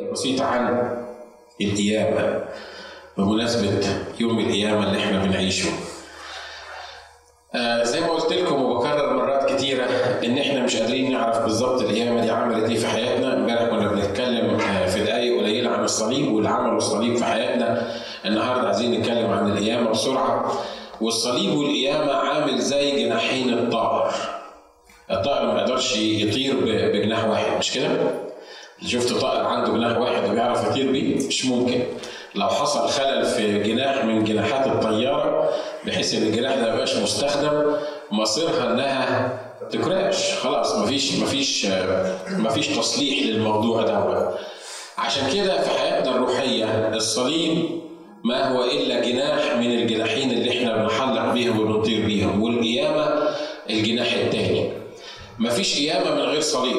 بسيطة عن القيامة بمناسبة يوم القيامة اللي إحنا بنعيشه. آه زي ما قلت لكم وبكرر مرات كتيرة إن إحنا مش قادرين نعرف بالظبط القيامة دي عملت إيه في حياتنا، إمبارح كنا بنتكلم آه في دقايق قليلة عن الصليب واللي عمله الصليب في حياتنا، النهارده عايزين نتكلم عن القيامة بسرعة. والصليب والقيامة عامل زي جناحين الطائر. الطائر ما يقدرش يطير بجناح واحد مش كده؟ شفت طائر عنده جناح واحد وبيعرف يطير بيه؟ مش ممكن. لو حصل خلل في جناح من جناحات الطيارة بحيث إن الجناح ده ميبقاش مستخدم مصيرها إنها تكراش خلاص مفيش مفيش مفيش تصليح للموضوع ده عشان كده في حياتنا الروحية الصليب ما هو إلا جناح من الجناحين اللي إحنا بنحلق بيهم وبنطير بيهم والقيامة الجناح الثاني مفيش قيامة من غير صليب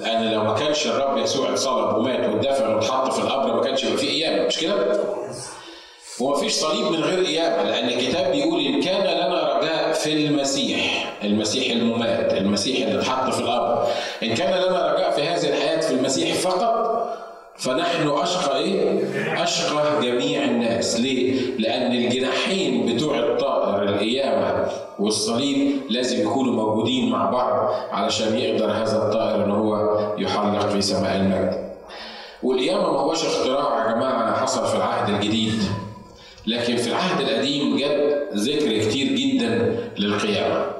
لأن لو ما كانش الرب يسوع اتصلب ومات واتدفن واتحط في القبر ما كانش يبقى في قيامة مش كده؟ ومفيش صليب من غير قيامة لأن الكتاب بيقول إن كان لنا رجاء في المسيح المسيح الممات المسيح اللي اتحط في القبر إن كان لنا رجاء في هذه الحياة في المسيح فقط فنحن أشقى إيه؟ أشقى جميع الناس، ليه؟ لأن الجناحين بتوع الطائر القيامة والصليب لازم يكونوا موجودين مع بعض علشان يقدر هذا الطائر إن هو يحلق في سماء المجد. والقيامة ما هوش اختراع يا جماعة حصل في العهد الجديد. لكن في العهد القديم جت ذكر كتير جدا للقيامة.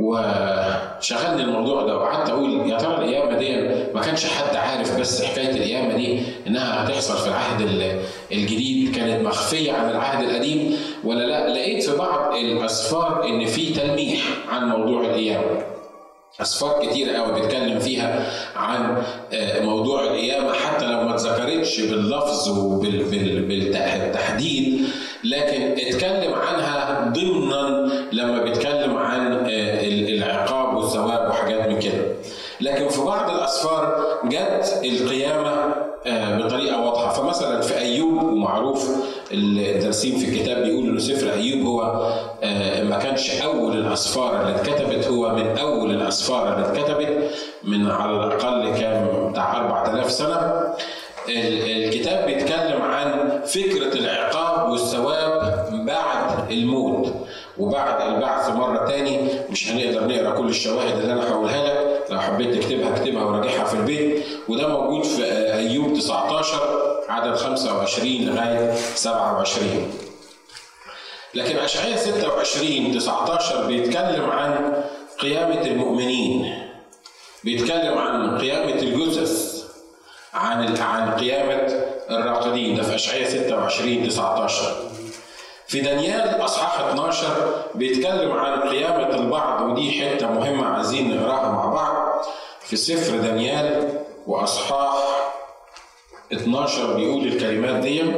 وشغلني الموضوع ده وقعدت أقول يا ترى القيامه دي ما كانش حد عارف بس حكاية القيامه دي إنها هتحصل في العهد الجديد كانت مخفية عن العهد القديم ولا لا؟ لقيت في بعض الأسفار إن في تلميح عن موضوع القيامه. أسفار كتير قوي بيتكلم فيها عن موضوع القيامة حتى لو ما اتذكرتش باللفظ وبالتحديد لكن اتكلم عنها ضمنا لما بيتكلم عن العقاب والثواب وحاجات من كده. لكن في بعض الأسفار جت القيامة بطريقة واضحة. فمثلا في أيوب ومعروف الدارسين في الكتاب بيقولوا ان سفر أيوب هو ما كانش أول الأسفار اللي اتكتبت هو من أول الأسفار اللي اتكتبت من على الأقل كان بتاع 4000 سنة. الكتاب بيتكلم عن فكرة العقاب والثواب بعد الموت. وبعد البعث مرة تاني مش هنقدر نقرأ كل الشواهد اللي أنا هقولها لك. لو حبيت تكتبها اكتبها وراجعها في البيت. وده موجود في أيوب 19 عدد 25 لغاية 27 لكن أشعياء 26 19 بيتكلم عن قيامة المؤمنين. بيتكلم عن قيامة الجثث عن عن قيامة الراقدين. ده في أشعياء 26 19 في دانيال أصحاح 12 بيتكلم عن قيامة البعض ودي حتة مهمة عايزين نقراها مع بعض. في سفر دانيال وأصحاح 12 بيقول الكلمات دي.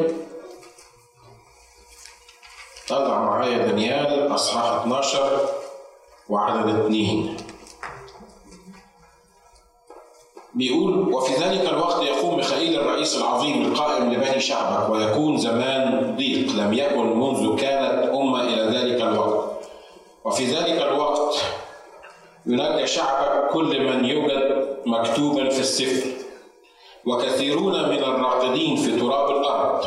طلع معايا دانيال أصحاح 12 وعدد 2 بيقول وفي ذلك الوقت يقوم ميخائيل الرئيس العظيم القائم لبني شعبك ويكون زمان ضيق لم يكن منذ كانت أمة إلى ذلك الوقت. وفي ذلك الوقت ينجى شعبك كل من يوجد مكتوبا في السفر وكثيرون من الراقدين في تراب الأرض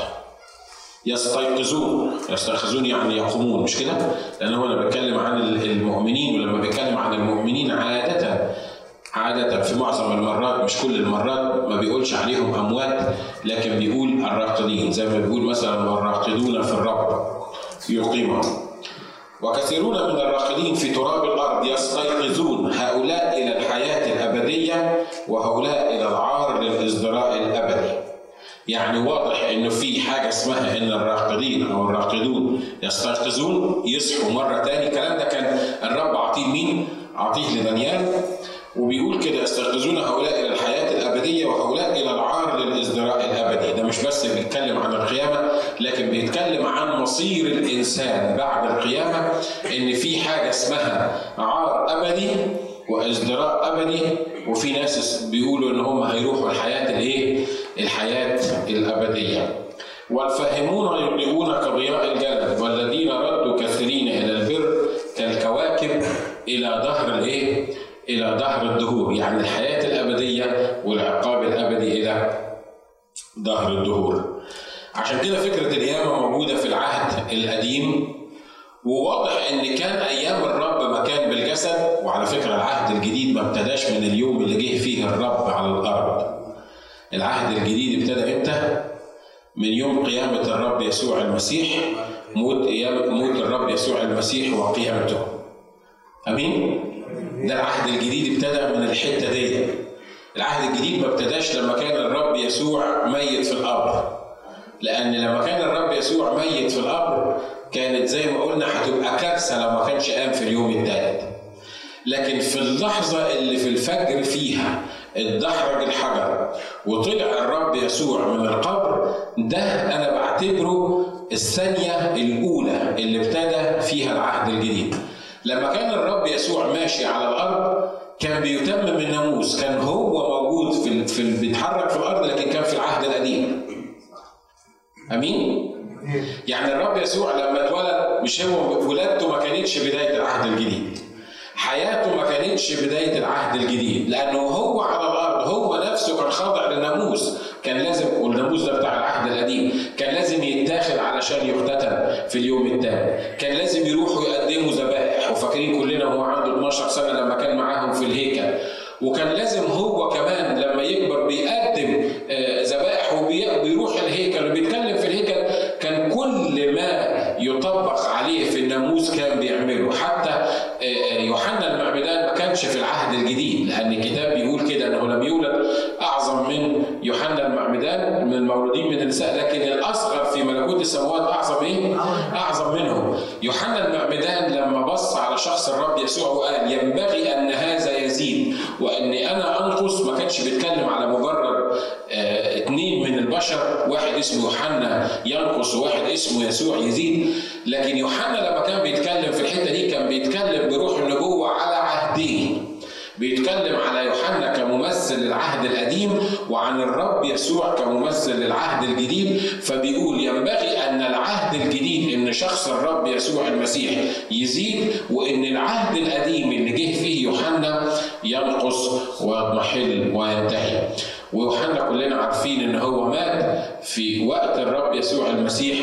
يستيقظون. يستيقظون يعني يقومون. مش كده؟ لأن هو أنا بتكلم عن المؤمنين ولما بتكلم عن المؤمنين عادة عادة في معظم المرات مش كل المرات ما بيقولش عليهم أموات لكن بيقول الراقدين زي ما بيقول مثلا والراقدون في الرب يقيمهم. وكثيرون من الراقدين في تراب الأرض يستيقظون هؤلاء إلى الحياة الأبدية وهؤلاء إلى العار للإزدراء الأبدي. يعني واضح إنه في حاجة اسمها إن الراقدين أو الراقدون يستيقظون يصحوا مرة تاني. الكلام ده كان الرب عطيه مين؟ عطيه لدانيال. وبيقول كده يستيقظون هؤلاء إلى الحياة الأبدية وهؤلاء إلى العار للإزدراء الأبدي، ده مش بس بيتكلم عن القيامة لكن بيتكلم عن مصير الإنسان بعد القيامة إن في حاجة اسمها عار أبدي وإزدراء أبدي وفي ناس بيقولوا إن هم هيروحوا الحياة الإيه؟ الحياة الأبدية. والفاهمون يضيئون كضياء الجلد والذين ردوا كثيرين إلى البر كالكواكب إلى ظهر الإيه؟ إلى ظهر الدهور يعني الحياة الأبدية والعقاب الأبدي إلى ظهر الدهور. عشان كده فكرة القيامة موجودة في العهد القديم وواضح إن كان أيام الرب ما كان بالجسد وعلى فكرة العهد الجديد ما ابتداش من اليوم اللي جه فيه الرب على الأرض. العهد الجديد ابتدى إمتى؟ من يوم قيامة الرب يسوع المسيح موت موت الرب يسوع المسيح وقيامته. أمين؟ ده العهد الجديد ابتدى من الحتة دي. العهد الجديد ما ابتداش لما كان الرب يسوع ميت في القبر. لأن لما كان الرب يسوع ميت في القبر كانت زي ما قلنا هتبقى كارثة لو ما كانش قام في اليوم الثالث لكن في اللحظة اللي في الفجر فيها اتدحرج الحجر وطلع الرب يسوع من القبر ده أنا بعتبره الثانية الأولى اللي ابتدى فيها العهد الجديد. لما كان الرب يسوع ماشي على الأرض كان بيتمم الناموس كان هو موجود في في بيتحرك في الأرض لكن كان في العهد القديم. أمين؟ يعني الرب يسوع لما اتولد مش هو ولادته ما كانتش بداية العهد الجديد. حياته ما كانتش بداية العهد الجديد. لأنه هو على الأرض هو نفسه كان خاضع للناموس كان لازم والناموس ده بتاع العهد القديم. كان لازم يتاخد علشان يختتن في اليوم الثاني كان لازم يروحوا يقدموا ذبائح. وفاكرين كلنا وهو عنده 12 سنة لما كان معاهم في الهيكل. وكان لازم هو كمان لما يكبر بيقدم آه، ذبائح وبيروح الهيكل. وبيتكلم في الهيكل كان كل ما يطبق عليه في الناموس كان بيعمله. حتى آه، آه، يوحنا المعمدان ما كانش في العهد الجديد لأن الكتاب بيقول كده إنه لم يولد أعظم من يوحنا المعمدان من المولودين من النساء لكن الأصغر في ملكوت السماوات أعظم إيه؟ أعظم. منه يوحنا المعمدان لما بص على شخص الرب يسوع وقال ينبغي أن هذا يزيد وأني أنا أنقص. ما كانش بيتكلم على مجرد آه اثنين من البشر واحد اسمه يوحنا ينقص وواحد اسمه يسوع يزيد. لكن يوحنا لما كان بيتكلم في الحتة دي كان بيتكلم بروح النبوة على عهده بيتكلم على يوحنا كممثل للعهد القديم وعن الرب يسوع كممثل للعهد الجديد. فبيقول ينبغي أن العهد الجديد إن شخص الرب يسوع المسيح يزيد وإن العهد القديم اللي جه فيه يوحنا ينقص ويضمحل وينتهي. ويوحنا كلنا عارفين إن هو مات في وقت الرب يسوع المسيح.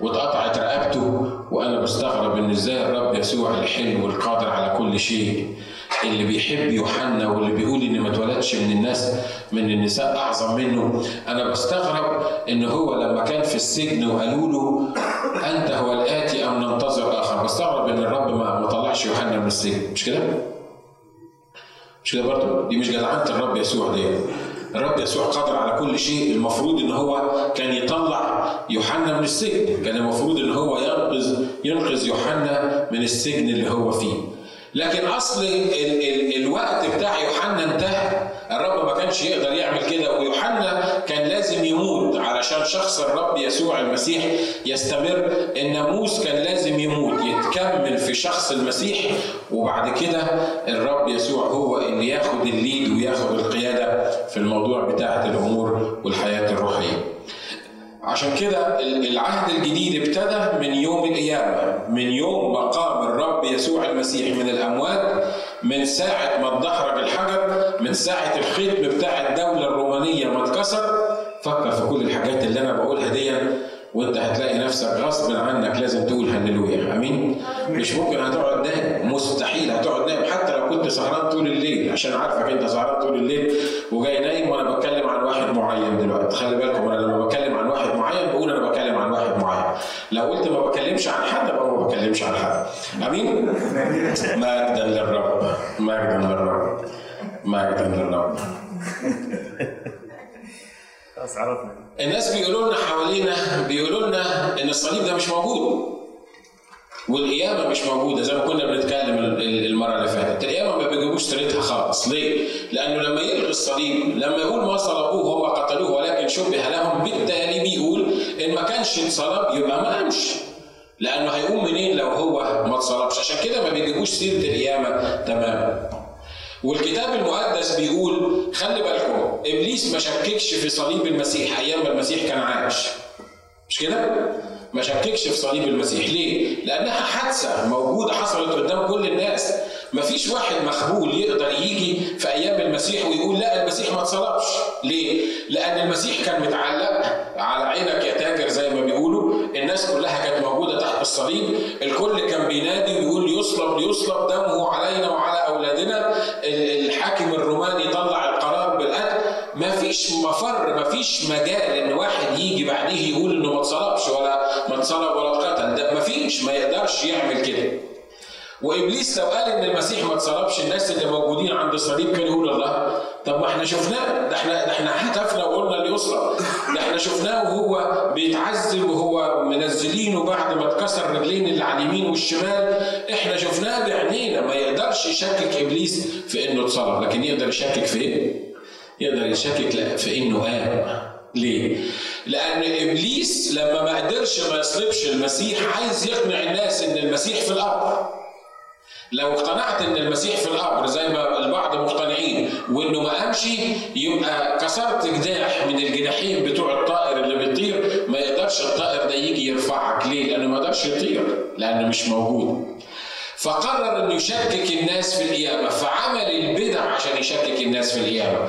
واتقطعت رقبته وأنا بستغرب إن إزاي الرب يسوع الحلو والقادر على كل شيء. اللي بيحب يوحنا واللي بيقول ان ما اتولدش من الناس من النساء أعظم منه. أنا بستغرب إن هو لما كان في السجن وقالوا له أنت هو الآتي أم ننتظر آخر؟ بستغرب إن الرب ما طلعش يوحنا من السجن. مش كده؟ مش كده برضه؟ دي مش جدعنه الرب يسوع دي الرب يسوع قادر على كل شيء. المفروض إن هو كان يطلع يوحنا من السجن. كان المفروض إن هو ينقذ ينقذ يوحنا من السجن اللي هو فيه. لكن أصل ال ال الوقت بتاع يوحنا انتهى. الرب ما كانش يقدر يعمل كده ويوحنا كان لازم يموت علشان شخص الرب يسوع المسيح يستمر الناموس كان لازم يموت يتكمل في شخص المسيح. وبعد كده الرب يسوع هو اللي ياخد الليد وياخد القيادة في الموضوع بتاعة الأمور والحياة الروحية. عشان كده العهد الجديد ابتدى من يوم القيامة من يوم ما قام الرب يسوع المسيح من الأموات. من ساعة ما اتدحرج الحجر من ساعة الختم بتاع الدولة الرومانية ما اتكسر فكر في كل الحاجات اللي أنا بقولها دي. وأنت هتلاقي نفسك غصب عنك لازم تقول هللويا. أمين؟ مش ممكن هتقعد نايم. مستحيل هتقعد نايم. حتى لو كنت سهران طول الليل. عشان عارفك أنت سهران طول الليل وجاي نايم وأنا بتكلم عن واحد معين دلوقتي. خلي بالكم أنا لما بتكلم عن واحد معين بقول أنا بتكلم عن واحد معين. لو قلت ما بكلمش عن حد ما بكلمش عن حد أمين؟ مجدا للرب. مجدا للرب. مجدا للرب. خلاص عرفنا. الناس بيقولوا لنا حوالينا بيقولوا لنا إن الصليب ده مش موجود. والقيامة مش موجودة زي ما كنا بنتكلم المرة اللي فاتت، القيامة ما بيجيبوش سيرتها خالص، ليه؟ لأنه لما يلغي الصليب، لما يقول ما صلبوه هم قتلوه ولكن شبه لهم، بالتالي بيقول إن ما كانش اتصلب يبقى ما قامش. لأنه هيقوم منين لو هو ما اتصلبش، عشان كده ما بيجيبوش سيرة القيامة تماما. والكتاب المقدس بيقول خلي بالكم إبليس ما شككش في صليب المسيح أيام ما المسيح كان عايش. مش كده؟ ما شككش في صليب المسيح. ليه؟ لأنها حادثة موجودة حصلت قدام كل الناس. مفيش واحد مخبول يقدر يجي في أيام المسيح ويقول لا المسيح ما اتصلبش ليه؟ لأن المسيح كان متعلق على عينك يا تاجر زي ما بيقولوا. الناس كلها كانت موجودة الصليب الكل كان بينادي ويقول يصلب ليصلب دمه علينا وعلى أولادنا. الحاكم الروماني طلع القرار بالقتل. ما فيش مفر ما فيش مجال إن واحد يجي بعديه يقول إنه ما اتصلبش ولا ما اتصلب ولا اتقتل ده ما فيش ما يقدرش يعمل كده. وإبليس لو قال إن المسيح ما اتصلبش الناس اللي موجودين عند الصليب كانوا يقولوا الله طب ما إحنا شفناه ده إحنا ده إحنا هتفنا وقلنا ليصلب ده إحنا شفناه وهو بيتعذب وهو منزلينه بعد ما اتكسر رجلين اللي على اليمين والشمال إحنا شفناه بعينينا ما يقدرش يشكك إبليس في إنه اتصلب لكن يقدر يشكك في إيه؟ يقدر يشكك في إنه قام ليه؟ لأن إبليس لما ما قدرش ما يصلبش المسيح عايز يقنع الناس إن المسيح في القبر. لو اقتنعت إن المسيح في القبر زي ما البعض مقتنعين وإنه ما قامش يبقى كسرت جناح من الجناحين بتوع الطائر اللي بيطير ما يقدرش الطائر ده يجي يرفعك ليه؟ لأنه ما يقدرش يطير لأنه مش موجود. فقرر إنه يشكك الناس في القيامة فعمل البدع عشان يشكك الناس في القيامة.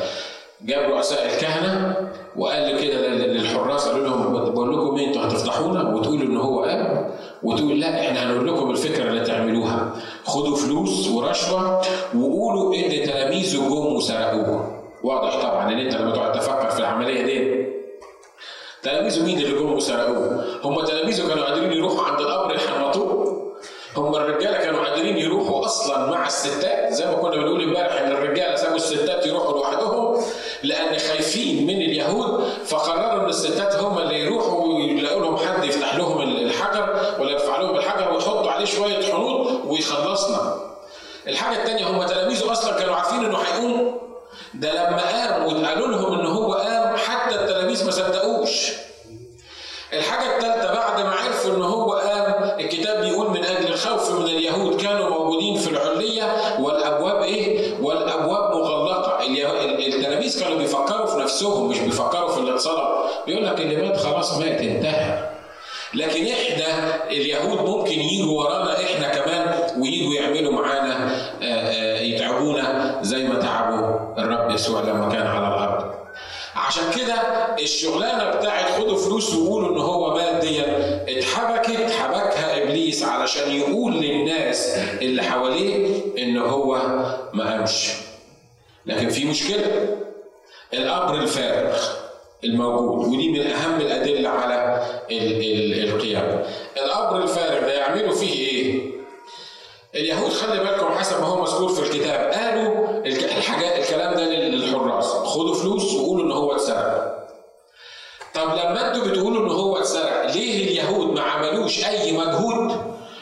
جاب رؤساء الكهنة وقال كده للحراس قالوا لهم بقول لكم إيه أنتوا هتفضحونا؟ وتقولوا إن هو قام وتقول لا إحنا هنقول لكم الفكرة اللي تعملوها. خدوا فلوس ورشوة وقولوا إن تلاميذه جم وسرقوه واضح طبعا إن أنت لما تقعد تفكر في العملية دي. تلاميذه مين اللي جم وسرقوه؟ هم تلاميذه كانوا قادرين يروحوا عند القبر يحنطوه هم الرجالة كانوا قادرين يروحوا أصلا مع الستات. زي ما كنا بنقول امبارح إن الرجالة سابوا الستات يروحوا لوحدهم. لأن خايفين من اليهود فقرروا إن الستات هم اللي يروحوا ويلاقوا لهم حد يفتح لهم الحجر ولا يرفع لهم الحجر ويحطوا عليه شوية حنوط ويخلصنا. الحاجة الثانية هم تلاميذه أصلا كانوا عارفين إنه هيقوم ده لما قام وقالوا لهم إن هو قام حتى التلاميذ ما صدقوش. الحاجة الثالثه بعد ما عرفوا إن هو بيقول لك مات خلاص مات انتهى لكن إحنا اليهود ممكن يجوا ورانا إحنا كمان ويجوا يعملوا معانا يتعبونا زي ما تعبوا الرب يسوع لما كان على الأرض. عشان كده الشغلانة بتاعت خدوا فلوس وقولوا إن هو مات دي اتحبكت حبكها إبليس علشان يقول للناس اللي حواليه إن هو ما قامش. لكن في مشكلة القبر الفارغ. الموجود ودي من أهم الأدلة على القيامه القبر الفارغ ده يعملوا فيه إيه؟ اليهود خلي بالكم حسب ما هو مذكور في الكتاب قالوا الحاجات الكلام ده للحراس خدوا فلوس وقولوا إن هو اتسرق. طب لما أنتوا بتقولوا إن هو اتسرق ليه اليهود ما عملوش أي مجهود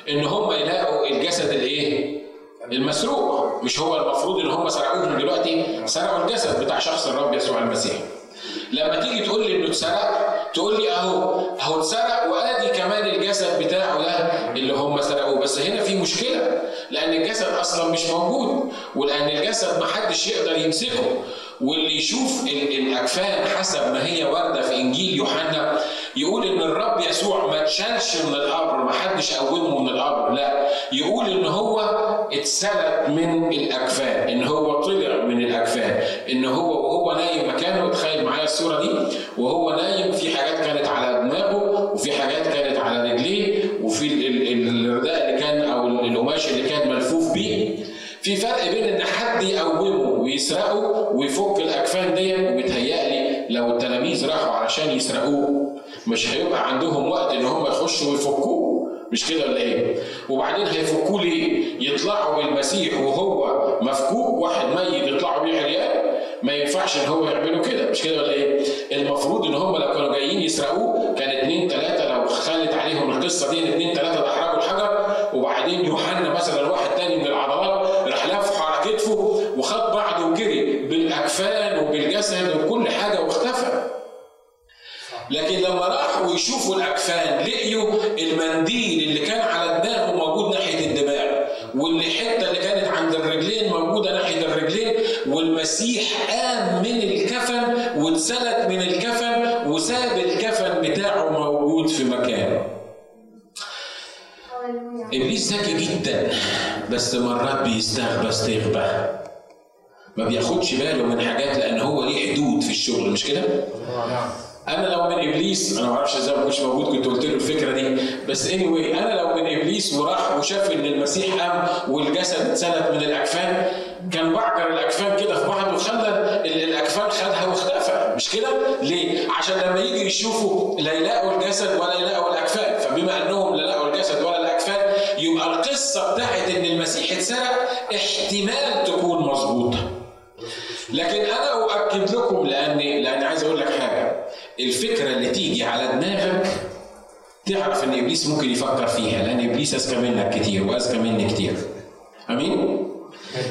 إن هم يلاقوا الجسد الإيه؟ المسروق؟ مش هو المفروض إن هم سرقوه دلوقتي سرقوا الجسد بتاع شخص الرب يسوع المسيح. لما تيجي تقول لي إنه اتسرق تقول لي أهو أهو اتسرق وأدي كمان الجسد بتاعه ده اللي هم سرقوه. بس هنا في مشكلة لأن الجسد أصلا مش موجود ولأن الجسد ما حدش يقدر يمسكه. واللي يشوف الاكفان حسب ما هي واردة في إنجيل يوحنا يقول إن الرب يسوع ما اتشالش من القبر ما حدش قومه من القبر لا. يقول إن هو اتسلب من الاكفان إن هو طلع من الأكفان إن هو وهو نايم مكانه تخيل معايا الصورة دي وهو نايم في حاجات كانت على دماغه وفي حاجات كانت على رجليه وفي الرداء اللي كان أو القماش اللي كان ملفوف بيه في فرق بين إن حد يقومه ويسرقه ويفك الأكفان دي وبيتهيألي لو التلاميذ راحوا علشان يسرقوه مش هيبقى عندهم وقت إن هم يخشوا ويفكوه مش كده ولا إيه؟ وبعدين هيفكوه ليه؟ يطلعوا بالمسيح وهو مفكوك واحد ميت يطلعوا بيه عريان ما ينفعش إن هو يعملوا كده مش كده ولا إيه؟ المفروض إن هم لو كانوا جايين يسرقوه كان اتنين تلاتة لو خلت عليهم القصة دي اتنين تلاتة دحرجوا الحجر وبعدين يوحنا مثلا واحد تاني من العضلات راح لفه على كتفه وخد بعضه وجري بالأكفان وبالجسد وكل حاجة واختفى. لكن لما راحوا يشوفوا الأكفان لقيوا المنديل اللي كان على دماغه موجود ناحيه الدماغ واللي الحته اللي كانت عند الرجلين موجوده ناحيه الرجلين والمسيح قام من الكفن واتسلت من الكفن وساب الكفن بتاعه موجود في مكانه. إبليس ذكي جدا بس مرات بيستغبى استغبى ما بياخدش باله من حاجات لأن هو ليه حدود في الشغل مش كده؟ أنا لو من إبليس أنا ما أعرفش إزاي ما كنتش موجود كنت قلت له الفكرة دي. بس اني anyway أنا لو من إبليس وراح وشاف إن المسيح قام والجسد اتسلت من الأكفان كان بعجر الأكفان كده في بعض وخلى الأكفان خدها واختفى. مش كده؟ ليه؟ عشان لما يجي يشوفوا لا يلاقوا الجسد ولا يلاقوا الأكفان. فبما أنهم لا لقوا الجسد ولا الأكفان يبقى القصة بتاعت إن المسيح اتسرق احتمال تكون مظبوطة. لكن أنا أؤكد لكم لاني لأني عايز أقول لك حاجة. الفكرة اللي تيجي على دماغك تعرف إن إبليس ممكن يفكر فيها لأن إبليس أذكى منك كتير وأذكى مني كتير. أمين؟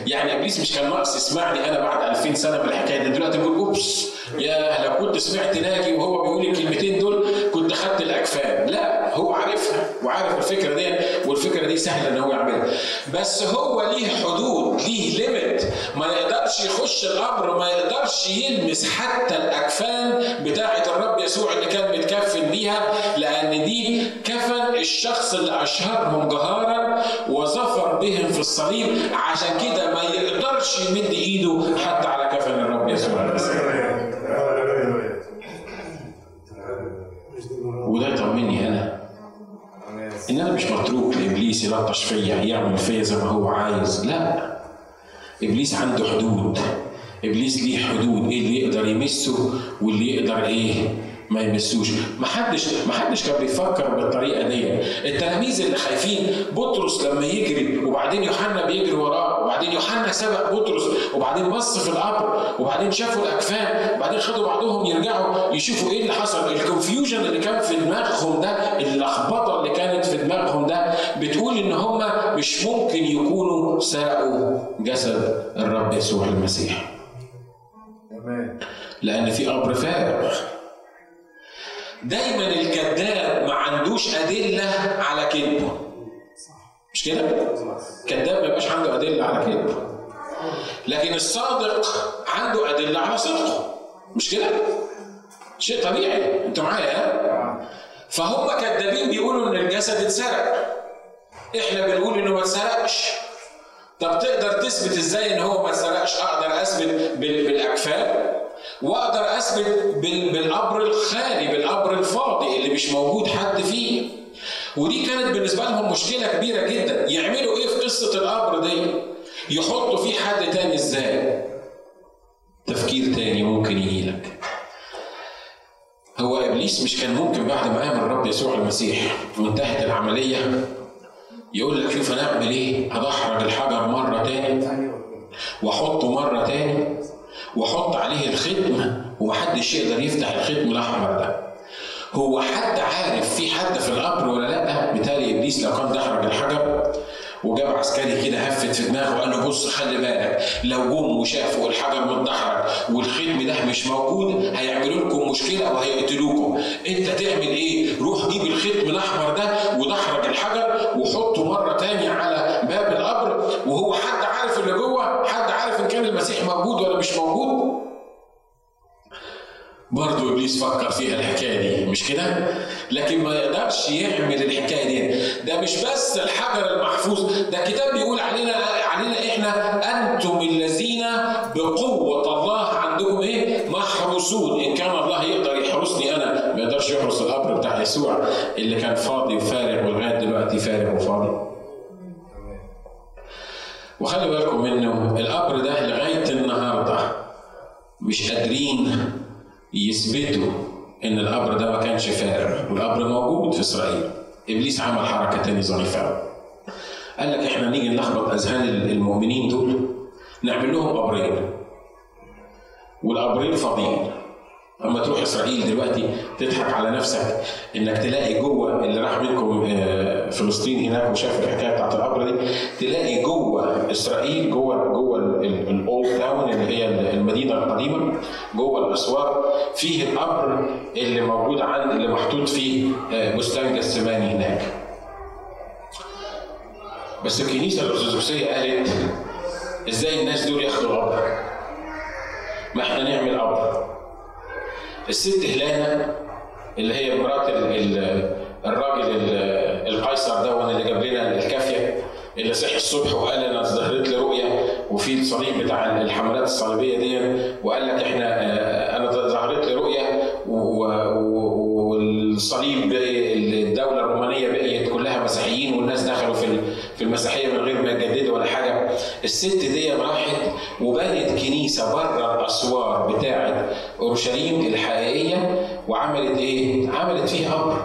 يعني إبليس مش كان ناقص يسمعني أنا بعد 2000 سنة من الحكاية دي. دلوقتي بيقول أوبس يا لو كنت سمعت ناجي وهو بيقول الكلمتين دول كنت خدت الأكفان. لا. هو عارفها وعارف الفكرة دي والفكرة دي سهلة إن هو يعملها. بس هو ليه حدود ليه ليميت ما يقدرش يخش الأمر ما يقدرش يلمس حتى الأكفان بتاعة الرب يسوع اللي كان متكفن بيها لأن دي كفن الشخص اللي اشهرهم جهارا وظفر بهم في الصليب. عشان كده ما يقدرش يمد إيده حتى على كفن الرب يسوع. وده يطمني أنا. ان أنا مش متروك لإبليس يلطش فيا يعمل فيا زي ما هو عايز لا. إبليس عنده حدود. إبليس ليه حدود إيه اللي يقدر يمسه واللي يقدر إيه ما يمسوش. ما حدش ما حدش كان بيفكر بالطريقة دي. التلاميذ اللي خايفين بطرس لما يجري وبعدين يوحنا بيجري وراه وبعدين يوحنا سبق بطرس وبعدين بص في القبر وبعدين شافوا الأكفان وبعدين خدوا بعضهم يرجعوا يشوفوا إيه اللي حصل. الكونفيوجن اللي كان في دماغهم ده اللخبطه اللي كانت في دماغهم ده بتقول إن هم مش ممكن يكونوا سرقوا جسد الرب يسوع المسيح. لأن في قبر فارغ. دايما الكذاب ما عندوش أدلة على كذبه. مش كده؟ كذاب ما يبقاش عنده أدلة على كذبه. لكن الصادق عنده أدلة على صدقه. مش كده؟ شيء طبيعي. أنت معايا؟ فهم كذابين بيقولوا إن الجسد اتسرق. إحنا بنقول إنه ما اتسرقش. طب تقدر تثبت إزاي إن هو ما اتسرقش؟ أقدر أثبت بالأكفان وأقدر أثبت بالقبر الخالي بالقبر الفاضي اللي مش موجود حد فيه. ودي كانت بالنسبة لهم مشكلة كبيرة جدا. يعملوا إيه في قصة القبر دي؟ يحطوا فيه حد تاني إزاي؟ تفكير تاني ممكن يجيلك. هو إبليس مش كان ممكن بعد ما قام الرب يسوع المسيح وانتهت العملية يقول لك شوف أنا أعمل إيه؟ هدحرج الحجر مرة تاني وأحطه مرة تاني وأحط عليه الختم ومحدش يقدر يفتح الختم الأحمر ده. هو حد عارف في حد في القبر ولا لأ؟ بالتالي إبليس لو كان دحرج الحجر. وجاب عسكري كده هفت في دماغه وقال له بص خلي بالك لو جم وشافوا الحجر متدحرج والختم ده مش موجود هيعملوا لكم مشكلة وهيقتلوكم. انت تعمل إيه؟ روح جيب الختم الأحمر ده ودحرج الحجر وحطه مرة تاني على باب القبر وهو حد عارف اللي جوه؟ حد عارف إن كان المسيح موجود ولا مش موجود؟ برضه إبليس فكر فيها الحكاية دي مش كده؟ لكن ما يقدرش يعمل الحكاية دي ده مش بس الحجر المحفوظ ده الكتاب بيقول علينا علينا إحنا أنتم الذين بقوة الله عندكم إيه؟ محروسون إن كان الله يقدر يحرسني أنا ما يقدرش يحرس القبر بتاع يسوع اللي كان فاضي وفارغ ولغاية دلوقتي فارغ وفاضي. وخلي بالكم منه القبر ده لغاية النهارده مش قادرين يثبتوا إن القبر ده ما كانش فارغ والقبر موجود في إسرائيل. إبليس عمل حركة تاني ظريفة قال لك إحنا نيجي نلخبط أذهان المؤمنين دول نعمل لهم قبرين. والقبرين فاضيين. اما تروح إسرائيل دلوقتي تضحك على نفسك إنك تلاقي جوة اللي راح منكم فلسطين هناك وشاف الحكاية بتاعت القبر دي تلاقي جوة إسرائيل جوة جوة الأولد تاون اللي هي المدينة القديمة جوة الأسوار فيه القبر اللي موجود عن اللي محطوط فيه بستان جسماني هناك. بس الكنيسة الأرثوذكسية قالت إزاي الناس دول ياخدوا القبر؟ ما إحنا نعمل قبر. الست هلانة اللي هي مرات الراجل القيصر ده اللي جاب لنا الكافية اللي صحي الصبح وقال أنا ظهرت لي رؤية وفي الصليب بتاع الحملات الصليبية دي وقال لك إحنا آه، أنا ظهرت لي رؤية والصليب الدولة الرومانية بقيت كلها مسيحيين والناس دخلوا في المسيحية من غير ما يجددوا الست دي راحت وبنت كنيسة بره الأسوار بتاعه أورشليم الحقيقية وعملت إيه؟ عملت فيها قبر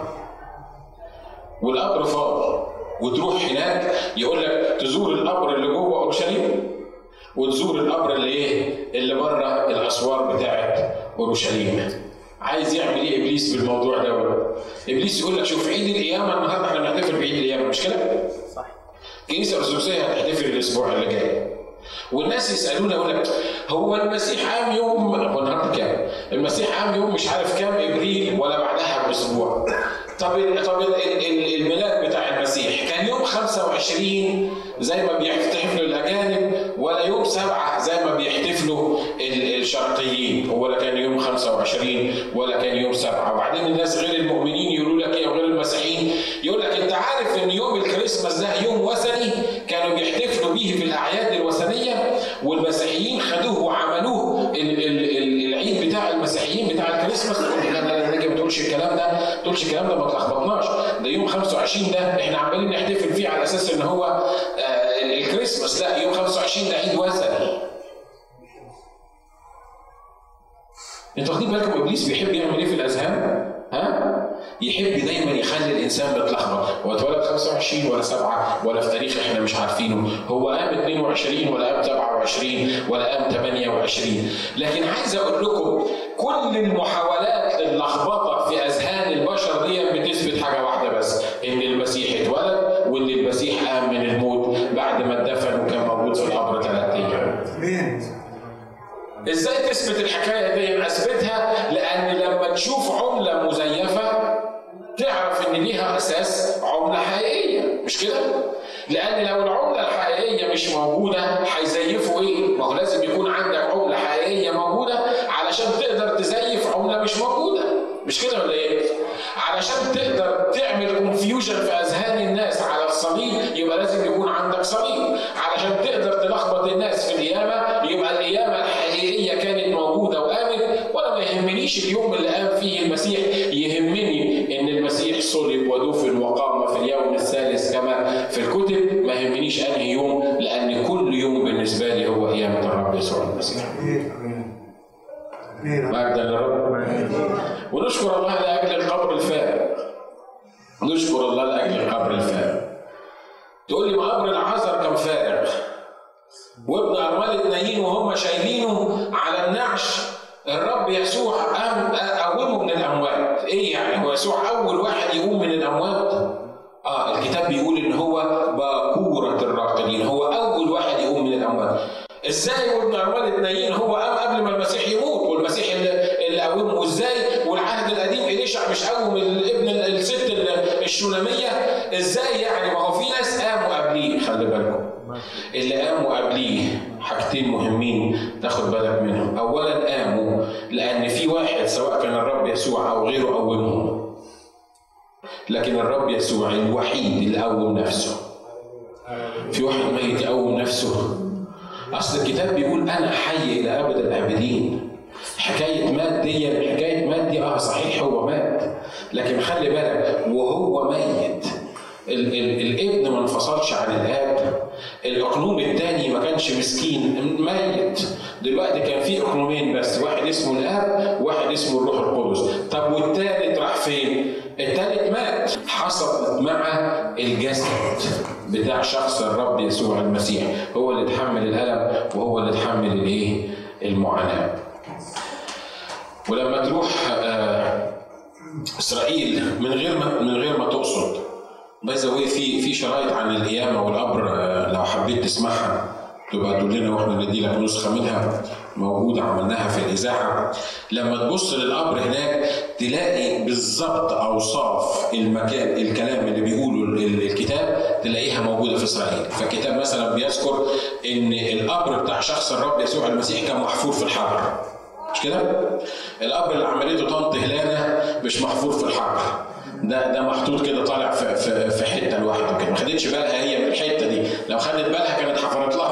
والقبر فاضي وتروح هناك يقول لك تزور القبر اللي جوه أورشليم وتزور القبر اللي إيه؟ اللي بره الأسوار بتاعت أورشليم. عايز يعمل إيه إبليس بالموضوع ده؟ إبليس يقول لك شوف عيد القيامة النهارده إحنا بنحتفل بعيد القيامة مش كده؟ الكنيسه الارثوذكسيه هتحتفل الأسبوع اللي جاي. والناس يسألونا يقول لك هو المسيح قام يوم هو النهارده كام؟ المسيح قام يوم مش عارف كام إبريل ولا بعدها بأسبوع. طب طب الميلاد بتاع المسيح 25 زي ما بيحتفلوا الأجانب ولا يوم سبعة زي ما بيحتفلوا الشرقيين. هو لا كان يوم 25 ولا كان يوم سبعة. وبعدين الناس غير المؤمنين يقولوا لك إيه وغير المسيحيين. يقول لك أنت عارف إن يوم الكريسماس ده يوم وثني كانوا بيحتفلوا به في الأعياد تقولش الكلام ده ما تقولش الكلام ده ما تلخبطناش ده يوم 25 ده إحنا عمالين نحتفل فيه على أساس إن هو آه الكريسماس لا يوم 25 ده عيد وثني أنتوا واخدين بالكم إبليس بيحب يعمل إيه في الأذهان؟ ها؟ يحب دايما يخلي الإنسان متلخبط هو اتولد 25 ولا 7 ولا في تاريخ إحنا مش عارفينه هو قام 22 ولا قام 27 ولا قام 28 لكن عايز أقول لكم كل المحاولات للخبطة في أذهان البشر دي بتثبت حاجة واحدة بس إن المسيح اتولد وإن المسيح قام من الموت بعد ما اتدفن وكان موجود في القبر ثلاث أيام. إزاي تثبت الحكاية دي؟ أثبتها لأن لما تشوف عملة مزيفة تعرف إن ليها أساس عملة حقيقية مش كده؟ لأن لو العملة الحقيقية مش موجودة هيزيفوا إيه؟ ما هو لازم يكون عندك عملة حقيقية موجودة علشان تقدر تزيف عملة مش موجودة مش كده ولا إيه؟ علشان تقدر تعمل كونفيوجن في أذهان الناس على الصليب يبقى لازم يكون عندك صليب علشان تقدر تلخبط الناس في القيامة يبقى القيامة الحقيقية كانت موجودة وقامت وأنا ما يهمنيش اليوم اللي قام فيه المسيح قيامه الرب يسوع المسيح. مجدا للرب ونشكر الله لأجل القبر الفارغ. نشكر الله لأجل القبر الفارغ. تقول لي ما قبر العذر كان فارغ؟ وابن أرملة نايين وهم شايلينه على النعش. الرب يسوع قومه من الأموات. إيه يعني؟ هو يسوع أول واحد يقوم من الأموات؟ آه الكتاب بيقول إن هو باكورة الراقدين. هو أول واحد يقوم من الأموات. إزاي وابن ارمله نايين هو قام قبل ما المسيح يموت والمسيح اللي قومه وازاي والعهد القديم اليشع مش قوم ابن الست الشوناميه إزاي يعني؟ ما هو في ناس قاموا قبليه. خلي بالكم. اللي قاموا قبليه حاجتين مهمين تاخد بالك منهم. اولا قاموا لأن في واحد سواء كان الرب يسوع أو غيره قومهم. لكن الرب يسوع الوحيد اللي قوم نفسه. في واحد ميت يقوم نفسه. أصل الكتاب بيقول أنا حي إلى أبد الأبدين. حكاية مات دي حكاية مات دي آه صحيح هو مات. لكن خلي بالك وهو ميت. ال ال الابن ما انفصلش عن الآب. الاقنوم الثاني ما كانش مسكين ميت. دلوقتي كان في اقنومين بس واحد اسمه الاب وواحد اسمه الروح القدس. طب والثالث راح فين؟ الثالث مات. حصل مع الجسد بتاع شخص الرب يسوع المسيح. هو اللي اتحمل الألم وهو اللي اتحمل الايه؟ المعاناة. ولما تروح آه، إسرائيل من غير ما من غير ما تقصد. باي في في شرايط عن القيامة والقبر آه، لو حبيت تسمعها. تبقى تقول لنا وإحنا ندي لك نسخة منها موجودة عملناها في الاذاعه لما تبص للقبر هناك تلاقي بالظبط أوصاف المكان الكلام اللي بيقوله الكتاب تلاقيها موجودة في إسرائيل. فالكتاب مثلا بيذكر إن القبر بتاع شخص الرب يسوع المسيح كان محفور في الحجر مش كده؟ الاب اللي عملته طنط هلانة مش محفور في الحجر ده ده محطوط كده طالع في في, في حتة لوحده كده. ما خدتش بالها هي من الحتة دي. لو خدت بالها كانت حفرت لها.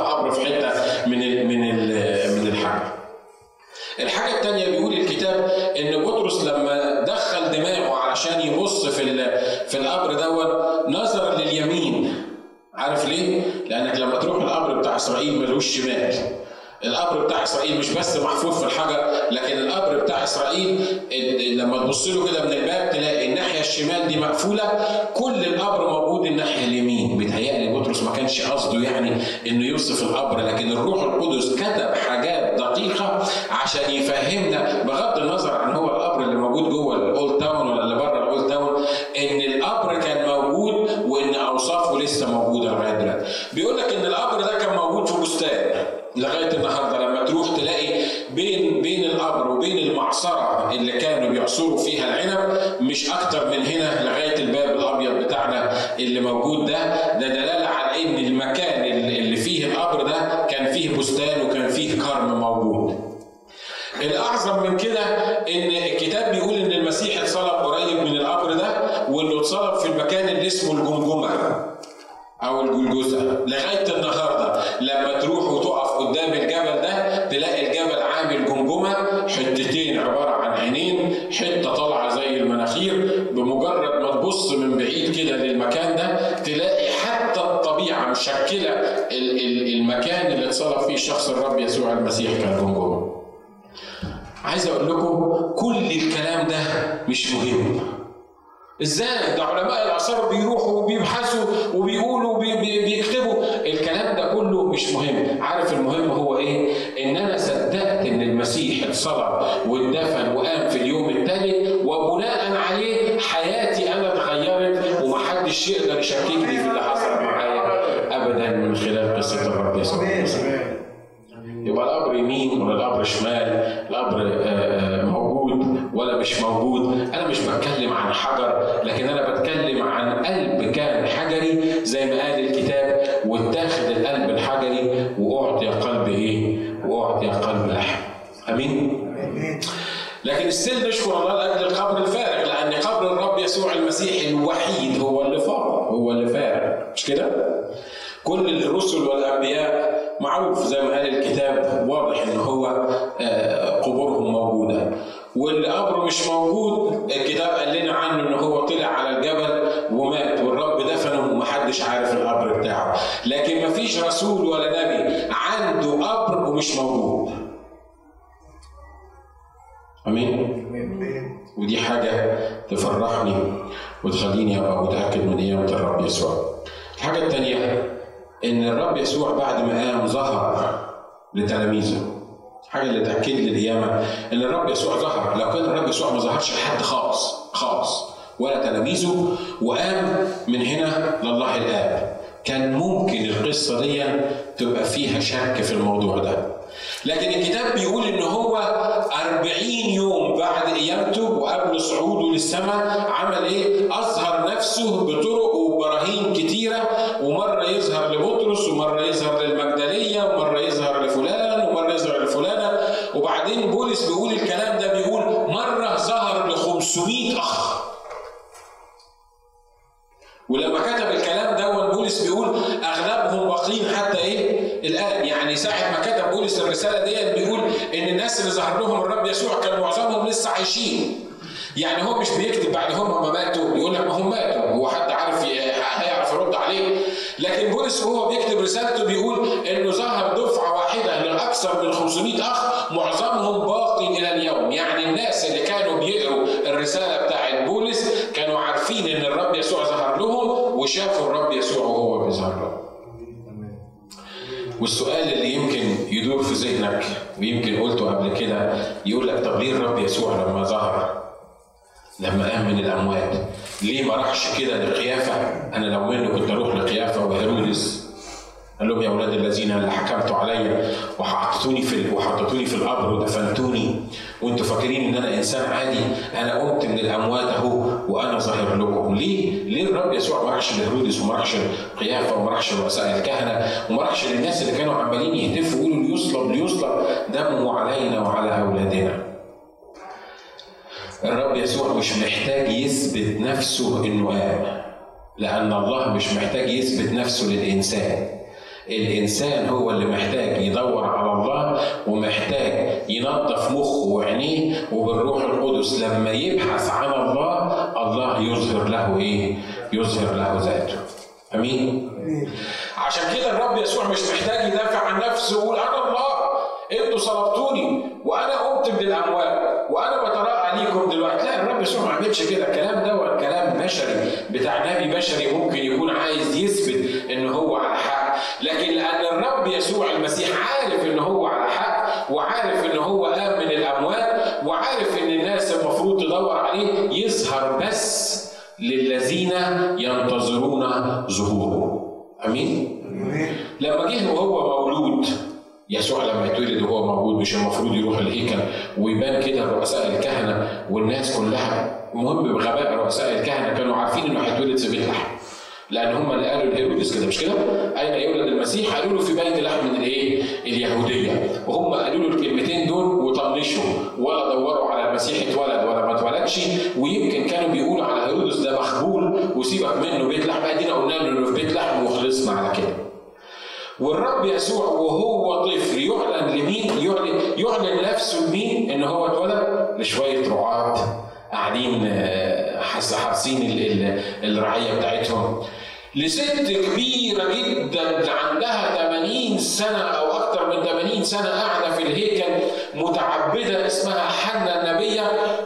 الحاجة الثانية بيقول الكتاب إن بطرس لما دخل دماغه علشان يبص في في القبر دوت نظر لليمين. عارف ليه؟ لأنك لما تروح القبر بتاع إسرائيل ملوش شمال. القبر بتاع إسرائيل مش بس محفور في الحجر لكن القبر بتاع إسرائيل لما تبص له كده من الباب تلاقي الناحية الشمال دي مقفولة كل القبر موجود الناحية اليمين. بيتهيألي ما كانش قصده يعني إنه يوصف القبر لكن الروح القدس كتب حاجات دقيقة عشان يفهمنا بغض النظر عن هو القبر اللي موجود جوه الأولد تاون ولا اللي بره الأولد تاون إن القبر كان موجود وإن أوصافه لسه موجودة لغاية دلوقتي. بيقول لك إن القبر ده كان موجود في بستان لغاية النهارده لما تروح تلاقي بين بين القبر وبين المعصرة اللي كانوا بيعصروا فيها العنب مش أكتر من هنا لغاية الباب الأبيض بتاعنا اللي موجود ده. ده كان فيه بستان وكان فيه كرم موجود. الأعظم من كده إن إزاي ده علماء الاثار بيروحوا وبيبحثوا وبيقولوا وبيكتبوا الكلام ده كله مش مهم. عارف المهم هو إيه؟ إن أنا صدقت إن المسيح اتصلب واتدفن وقام في اليوم الثالث وبناء عليه حياتي أنا اتغيرت ومحدش يقدر يشككني في اللي حصل معايا ابدا من خلال قصة الرب يسوع. يبقى القبر يمين ولا القبر شمال؟ القبر موجود. ولا مش موجود. أنا مش بتكلم عن حجر لكن أنا بتكلم عن قلب كان حجري زي ما قال الكتاب واتاخد القلب الحجري وأعطي قلب إيه؟ وأعطي قلب لحم آمين؟ لكن ستيل نشكر الله لأجل القبر الفارغ لأن قبر الرب يسوع المسيح الوحيد هو اللي فارغ هو اللي فارغ. مش كده؟ كل الرسل والأنبياء معروف زي ما قال الكتاب واضح إن هو قبورهم موجودة. واللي قبره مش موجود. الكتاب قال لنا عنه ان هو طلع على الجبل ومات والرب دفنه ومحدش عارف القبر بتاعه. لكن مفيش رسول ولا نبي عنده قبر ومش موجود. آمين؟ ودي حاجة تفرحني وتخليني أبقى متأكد من قيامة الرب يسوع. الحاجة الثانية إن الرب يسوع بعد ما قام ظهر لتلاميذه. حاجة اللي تأكد لي القيامة إن الرب يسوع ظهر. لو كان الرب يسوع ما ظهرش لحد خالص خالص ولا تلاميذه وقام من هنا لله الآب. كان ممكن القصة دي تبقى فيها شك في الموضوع ده. لكن الكتاب بيقول إن هو أربعين يوم بعد قيامته وقبل صعوده للسماء عمل إيه؟ أظهر نفسه بطرق وبراهين كتيرة ومرة يظهر لبطرس ومرة يظهر للمجدليه ومره يظهر لفلان ومره يظهر لفلانه وبعدين بولس بيقول الكلام ده بيقول مرة ظهر ل 500 أخ ولما كتب الكلام ده بولس بيقول أغلبهم باقين حتى إيه؟ الآن يعني ساعة ما كتب بولس الرسالة ديت بيقول إن الناس اللي ظهر لهم الرب يسوع كان معظمهم لسه عايشين. يعني هو مش بيكتب بعد هم ما ماتوا يقول لك ما هم ماتوا هو حد عارف هيعرف يرد عليه لكن بولس وهو بيكتب رسالته بيقول إنه ظهر دفعة واحدة لاكثر من 500 أخ معظمهم باقي إلى اليوم. يعني الناس اللي كانوا بيقروا الرسالة بتاعت بولس كانوا عارفين إن الرب يسوع ظهر لهم وشافوا الرب يسوع وهو بيظهر لهم. والسؤال اللي يمكن يدور في ذهنك ويمكن قلته قبل كده يقول لك طب ليه الرب يسوع لما ظهر؟ لما قام من الأموات. ليه ما راحش كده لقيافة؟ أنا لو منه كنت أروح لقيافة وهيرودس قال لهم يا أولاد الذين اللي حكمتوا عليا وحطيتوني في وحطيتوني في القبر ودفنتوني. وأنتوا فاكرين إن أنا إنسان عادي. أنا قمت من الأموات أهو وأنا ظاهر لكم. ليه؟ ليه الرب يسوع ما راحش لهيرودس وما راحش لقيافة وما راحش لرؤساء الكهنة وما راحش للناس اللي كانوا عمالين يهتفوا يقولوا ليصلب ليصلب دمه علينا وعلى أولادنا. الرب يسوع مش محتاج يثبت نفسه إنه قام لأن الله مش محتاج يثبت نفسه للإنسان. الإنسان هو اللي محتاج يدور على الله ومحتاج ينظف مخه وعينيه وبالروح القدس لما يبحث عن الله الله يظهر له إيه؟ يظهر له ذاته. أمين؟ عشان كده الرب يسوع مش محتاج يدافع عن نفسه ويقول أنا الله أنتوا صلبتوني وأنا قمت من الاموات وأنا بتراءى ليكم دلوقتي لا الرب يسوع ما عملش كده الكلام ده كلام بشري بتاع نبي بشري ممكن يكون عايز يثبت إن هو على حق لكن لأن الرب يسوع المسيح عارف ان هو على حق وعارف ان هو قام من الاموات وعارف إن الناس المفروض تدور عليه يظهر بس للذين ينتظرون ظهوره. آمين؟ لما جه وهو مولود يسوع لما يتولد وهو موجود مش المفروض يروح الهيكل ويبان كده رؤساء الكهنة والناس كلها. المهم بغباء رؤساء الكهنة كانوا عارفين إنه هيتولد في بيت لحم لأن هم اللي قالوا لهيرودس كده مش كده؟ أين يولد المسيح؟ قالوا له في بيت لحم من الإيه؟ اليهودية وهم قالوا له الكلمتين دول وطنشوا ولا دوروا على المسيح اتولد ولا ما اتولدش ويمكن كانوا بيقولوا على هيرودس ده مخبول وسيبك منه بيت لحم أدينا قلنا له إنه في بيت لحم وخلصنا على كده. والرب يسوع وهو طفل يعلن لمين؟ يعلن يعلن نفسه لمين؟ إن هو اتولد لشوية رعاة قاعدين حارسين الرعية بتاعتهم. لست كبيرة جدا عندها 80 سنة أو أكثر من 80 سنة قاعدة في الهيكل متعبدة اسمها حنا النبية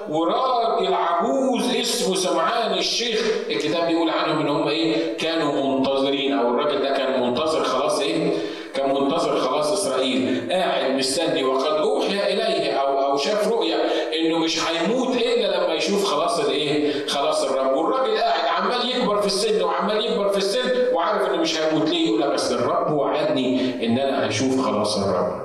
وراجل عجوز اسمه سمعان الشيخ. الكتاب بيقول عنهم إن هم إيه؟ كانوا منتظرين أو الراجل ده كان منتظر خلاص إيه؟ كان منتظر خلاص إسرائيل. قاعد مستني وقد أوحي إليه أو أو شاف رؤيا إنه مش هيموت إلا لما يشوف خلاص الايه خلاص الرب. والراجل قاعد عمال يكبر في السن وعمال يكبر في السن وعارف إنه مش هيموت. ليه؟ يقول بس الرب وعدني إن أنا هشوف خلاص الرب.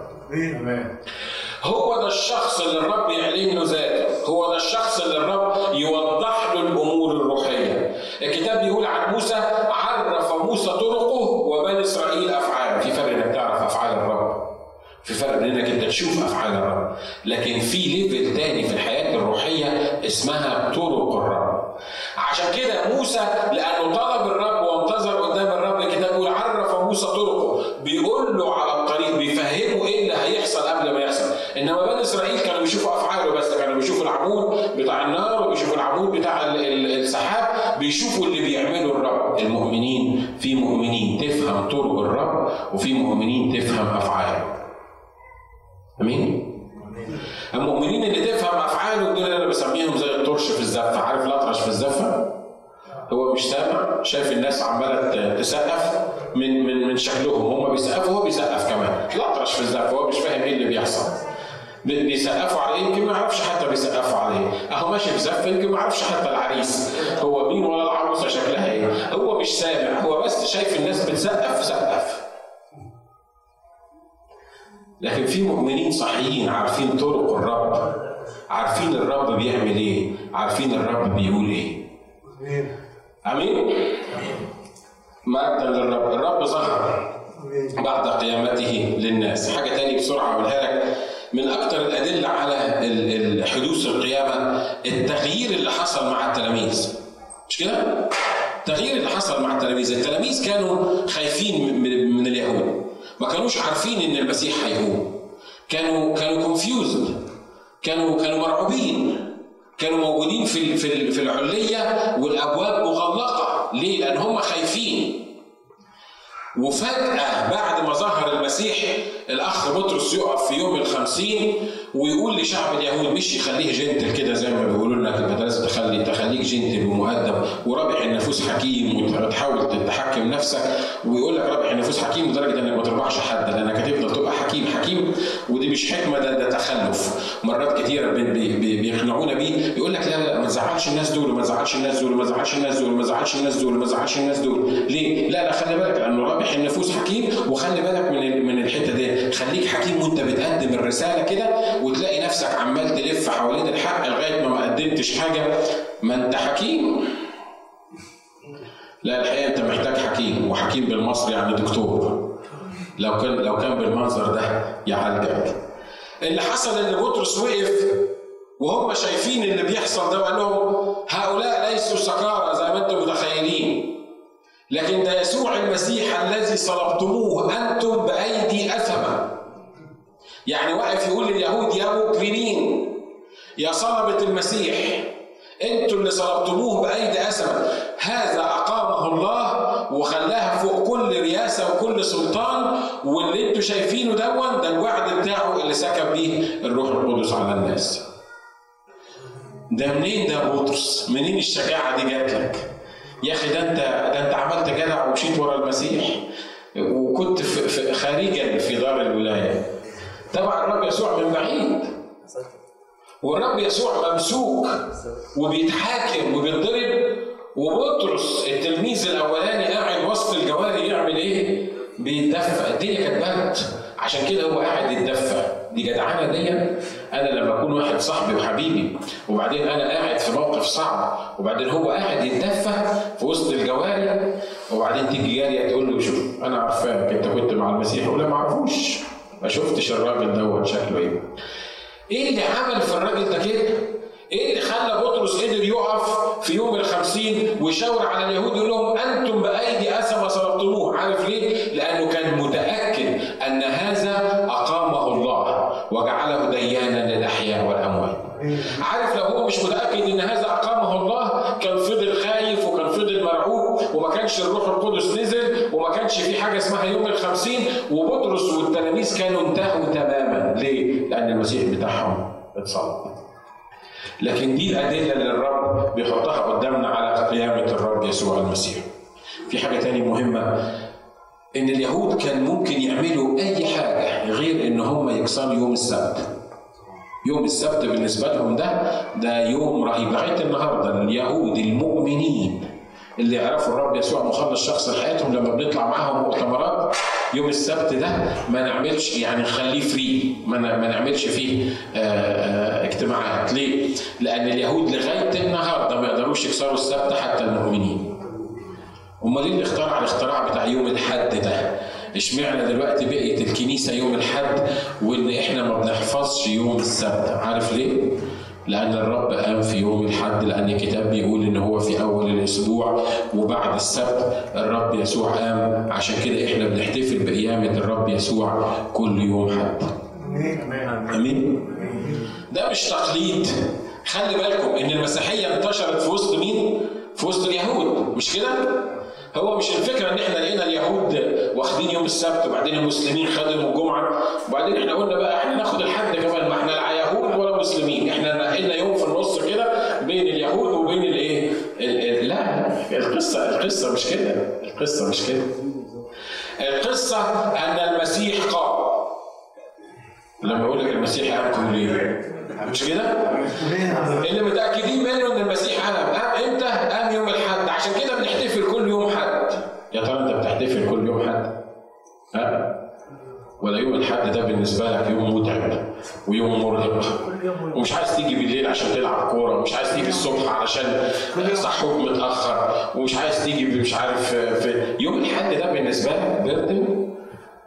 هو ده الشخص اللي الرب يعلن له ذاته. هو ده الشخص اللي الرب يوضح له الأمور الروحية. الكتاب بيقول عن موسى عرف موسى طرقه وبني اسرائيل افعاله في فرق انك تعرف افعال الرب في فرق بين إنك أنت تشوف أفعال الرب. لكن في ليفل تاني في الحياة الروحية اسمها طرق الرب. عشان كده موسى لأنه طلب الرب وانتظر قدام الرب الكتاب بيقول عرف موسى طرقه. بيقول له على الطريق بيفهمه إيه اللي هيحصل قبل ما يحصل. إنما بني إسرائيل كانوا بيشوفوا أفعاله بس كانوا بيشوفوا العمود بتاع النار وبيشوفوا العمود بتاع السحاب. بيشوفوا اللي بيعمله الرب. المؤمنين في مؤمنين تفهم طرق الرب وفي مؤمنين تفهم أفعاله. آمين. المؤمنين اللي تفهم افعاله دول أنا بسميهم زي الطرش في الزفة. عارف الأطرش في الزفة؟ هو مش سامع شايف الناس عمالة تسقف من من من شكلهم. هم بيسقفوا هو بيسقف كمان. الأطرش في الزفة هو مش فاهم إيه اللي بيحصل. بيسقفوا عليه يمكن ما يعرفش حتى بيسقفوا عليه. أهو ماشي في زفة يمكن ما يعرفش حتى العريس. هو مين ولا العروسة شكلها إيه؟ هو مش سامع هو بس شايف الناس بتسقف سقف. لكن في مؤمنين صحيين عارفين طرق الرب عارفين الرب بيعمل إيه عارفين الرب بيقول إيه. آمين. مجدا للرب الرب ظهر بعد قيامته للناس. حاجة تاني بسرعة اقولها لك. من أكثر الأدلة على حدوث القيامة التغيير اللي حصل مع التلاميذ. مش كده؟ التغيير اللي حصل مع التلاميذ. التلاميذ كانوا خايفين من اليهود. ما كانوش عارفين إن المسيح هيقوم كانوا كانوا كونفيوزد كانوا كانوا مرعوبين. كانوا موجودين في في في العلية والأبواب مغلقه ليه؟ لأن هم خايفين. وفجأة بعد ما ظهر المسيح الأخ بطرس يقف في يوم الخمسين ويقول لشعب اليهود مش يخليه جنتل كده زي ما بيقولوا لنا في المدرسة تخلي تخليك جنتل ومؤدب ورابح النفوس حكيم وتحاول تتحكم نفسك ويقول لك رابح النفوس حكيم لدرجة إنك ما تربحش حد لأنك هتفضل تبقى حكيم حكيم. ودي مش حكمة ده, ده تخلف. مرات بي بيقنعونا بيه يقول لك لا لا ما تزعلش الناس دول وما تزعلش الناس دول وما تزعلش الناس دول وما تزعلش الناس دول وما تزعلش الناس دول. ليه؟ لا لا خلي بالك لأنه رابح النفوس حكيم وخلي بالك من من الحتة دي. خليك حكيم وأنت بتقدم الرسالة كده وتلاقي نفسك عمال تلف حوالين الحق لغاية ما ما قدمتش حاجة. ما انت حكيم. لا الحقيقة انت محتاج حكيم وحكيم بالمصري يعني دكتور. لو كان لو كان بالمنظر ده يعالجك اللي حصل ان بطرس وقف وهم شايفين اللي بيحصل ده وقال لهم هؤلاء ليسوا سكارى زي ما أنتم متخيلين. لكن ده يسوع المسيح الذي صلبتموه أنتم بأيدي أثمة. يعني واقف يقول لليهود يا مجرمين يا صلبة المسيح. أنتوا اللي صلبتموه بأيدي اثمه هذا أقامه الله وخلاها فوق كل رياسه وكل سلطان واللي أنتوا شايفينه دون ده الوعد بتاعه اللي سكب بيه الروح القدس على الناس ده منين ده بطرس؟ منين الشجاعة دي جات لك؟ يا أخي ده أنت ده أنت عملت جدع ومشيت ورا المسيح وكنت في خارجا في دار الولاية. طبعا الرب يسوع من بعيد. والرب يسوع ممسوك وبيتحاكم وبيتضرب. وبطرس التلميذ الأولاني قاعد وسط الجواري يعمل إيه؟ بيتدفى الدنيا كانت برد. عشان كده هو قاعد يتدفى دي جدعانة دي أنا لما أكون واحد صاحبي وحبيبي وبعدين أنا قاعد في موقف صعب وبعدين هو قاعد يتدفى في وسط الجواري وبعدين تيجي جاريه تقول له شوف أنا عارفاك أنت كنت مع المسيح ولا ما اعرفوش ما شفتش الراجل دوت شكله إيه. إيه اللي عمل في الراجل ده كده؟ إيه اللي خلى بطرس قدر يقف في يوم الخمسين ويشاور على اليهود يقول لهم أنتم بأيدي اثم صلبتموه عارف ليه؟ لأنه كان متأكد أن هذا أقامه الله وجعله ديانا للأحياء والأموات. عارف لو هو مش متأكد إن هذا أقامه الله كان فضل خايف وكان فضل مرعوب وما كانش الروح 56 وبطرس والتلاميذ كانوا انتهوا تماما. ليه؟ لأن المسيح بتاعهم اتصلب. لكن دي الأدلة اللي الرب بيحطها قدامنا على قيامة الرب يسوع المسيح. في حاجة تانية مهمة إن اليهود كان ممكن يعملوا أي حاجة غير إن هم يكسروا يوم السبت. يوم السبت بالنسبة لهم ده ده يوم رهيب لغاية النهاردة. اليهود المؤمنين اللي يعرفوا الرب يسوع مخلص شخص لحياتهم لما بنطلع معاهم مؤتمرات يوم السبت ده ما نعملش يعني نخليه فري ما نعملش فيه اجتماعات ليه؟ لأن اليهود لغاية النهارده ما يقدروش يكسروا السبت حتى المؤمنين. إيه اللي اخترع الاختراع بتاع يوم الحد ده؟ اشمعنى دلوقتي بقيت الكنيسة يوم الحد وإن إحنا ما بنحفظش يوم السبت؟ عارف ليه؟ لأن الرب قام في يوم الحد لأن الكتاب بيقول إن هو في أول الأسبوع وبعد السبت الرب يسوع قام عشان كده إحنا بنحتفل بقيامة الرب يسوع كل يوم حد. أمين؟ ده مش تقليد خلي بالكم إن المسيحية انتشرت في وسط مين؟ في وسط اليهود مش كده؟ هو مش الفكرة إن إحنا لقينا اليهود واخدين يوم السبت وبعدين المسلمين خدوا الجمعة وبعدين إحنا قلنا بقى إحنا ناخد الحد كمان ما إحنا لا يهود ولا مسلمين إحنا نقلنا يوم في النص كده بين اليهود وبين الايه؟ لا القصة القصة مش كده القصة مش كده القصة أن المسيح قام لما أقول لك المسيح قام تقول إيه؟ مش كده؟ اللي متأكدين منه إن المسيح قام قام إمتى؟ قام يوم الاحد عشان كده بنحتفل كل يوم حد يا ترى أنت بتحتفل كل يوم حد؟ ها؟ ولا يوم الحد ده بالنسبة لك يوم متعب ويوم مرهق. ومش عايز تيجي بالليل عشان تلعب كورة ومش عايز تيجي الصبح علشان صحوك متأخر ومش عايز تيجي مش عارف في يوم الحد ده بالنسبة لك بردن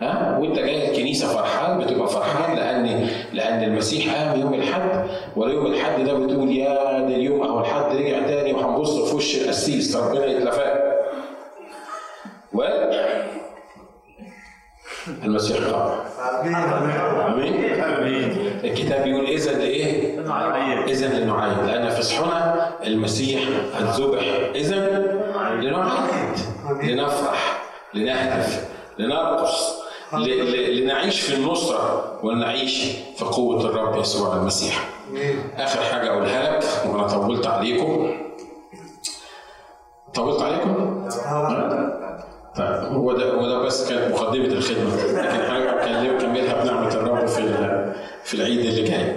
ها؟ وانت جاي الكنيسة فرحان بتبقى فرحان لأن لأن المسيح قام يوم الأحد. ولا يوم الأحد ده بتقول يا ده اليوم أهو الحد رجع تاني وهنبص في وش القسيس ربنا يتلفاه المسيح. قام آمين. الكتاب بيقول اذا لإيه؟ اذا لنعيد لأن فصحنا المسيح الذبح. اذا لنعيد لنفرح لنهتف لنرقص لنعيش في النصرة ونعيش في قوة الرب يسوع المسيح. آخر حاجة أقولها لك وأنا طولت عليكم. طولت عليكم؟ هو ده هو ده بس كانت مقدمة الخدمة لكن حاجة أكلم كملها بنعمة الرب في في العيد اللي جاي.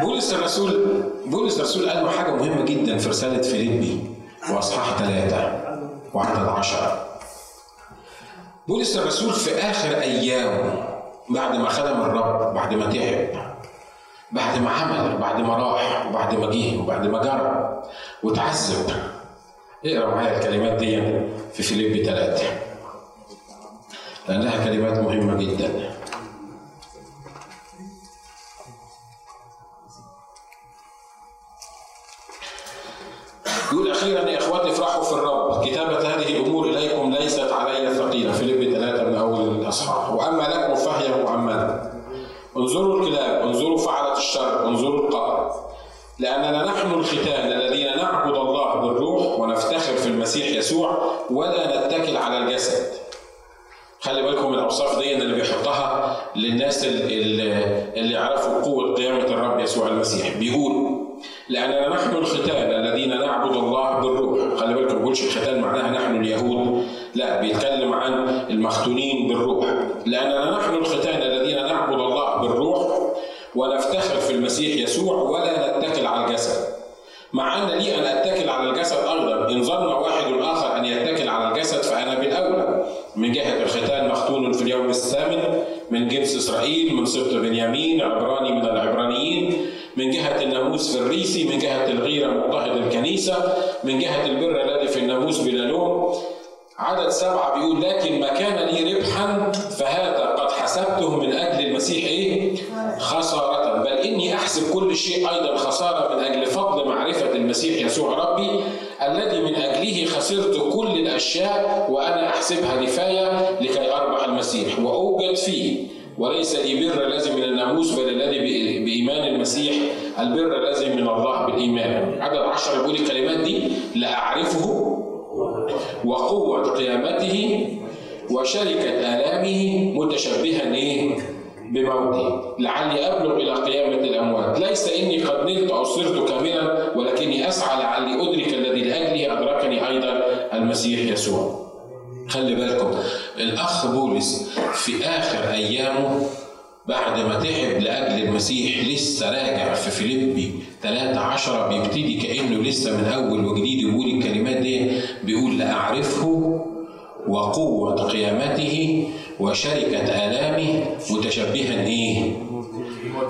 بولس الرسول بولس الرسول قال له حاجة مهمة جدا في رسالة فيليبي وأصحاح ثلاثة وعدد عشرة. بولس الرسول في آخر أيامه بعد ما خدم الرب بعد ما تعب بعد ما عمل بعد ما راح وبعد ما جه وبعد ما جرى وتعذب اقرأ معايا الكلمات دي في فيليب ثلاثة لأنها كلمات مهمة جدا. يقول أخيرا يا إخواتي افرحوا في الرب. كتابة هذه الأمور إليكم ليست علي ثقيلة. فيليب ثلاثة من أول الأصحاح. وأما لكم فهي معمدة انظروا الكلاب انظروا فعلة الشر انظروا القرع لأننا نحن الختان المسيح يسوع ولا نتكل على الجسد. خلي بالكم الاوصاف دي اللي بيحطها للناس اللي يعرفوا قوة قيامة الرب يسوع المسيح. بيقول لأننا نحن الختان الذين نعبد الله بالروح. خلي بالكم ما بيقولش الختان معناها نحن اليهود. لا بيتكلم عن المختونين بالروح. لأننا نحن الختان الذين نعبد الله بالروح ونفتخر في المسيح يسوع ولا نتكل على الجسد. مع أن لي أن أتكل على الجسد أيضا. إن ظن واحد اخر أن يتكل على الجسد فأنا بالاولى من جهة الختان مختون في اليوم الثامن من جنس إسرائيل من سبط بنيامين عبراني من العبرانيين. من جهة الناموس في الريسي من جهة الغيرة مضطهد الكنيسة. من جهة البر الذي في الناموس بلا لوم. عدد سبعة بيقول لكن ما كان لي ربحا فهذا حسبته من أجل المسيح إيه؟ خسارة. بل إني أحسب كل شيء أيضا خسارة من أجل فضل معرفة المسيح يسوع ربي الذي من أجله خسرت كل الأشياء وأنا أحسبها نفاية لكي أربح المسيح. وأوجد فيه وليس لي بر الذي من الناموس بل الذي بإيمان المسيح البر الذي من الله بالإيمان. عدد عشر يقول الكلمات دي لأعرفه وقوة قيامته وشركة آلامه متشبها إيه؟ بموته. لعلي أبلغ إلى قيامة الأموات. ليس إني قد نلت أو صرت كاملا ولكني أسعى لعلي أدرك الذي لأجله أدركني أيضا المسيح يسوع. خلي بالكم الأخ بولس في آخر أيامه بعد ما تعب لأجل المسيح لسه راجع في فيليبي 13 بيبتدي كأنه لسه من أول وجديد يقول الكلمات دي بيقول لأعرفه وقوة قيامته وشركة آلامه متشبها إيه؟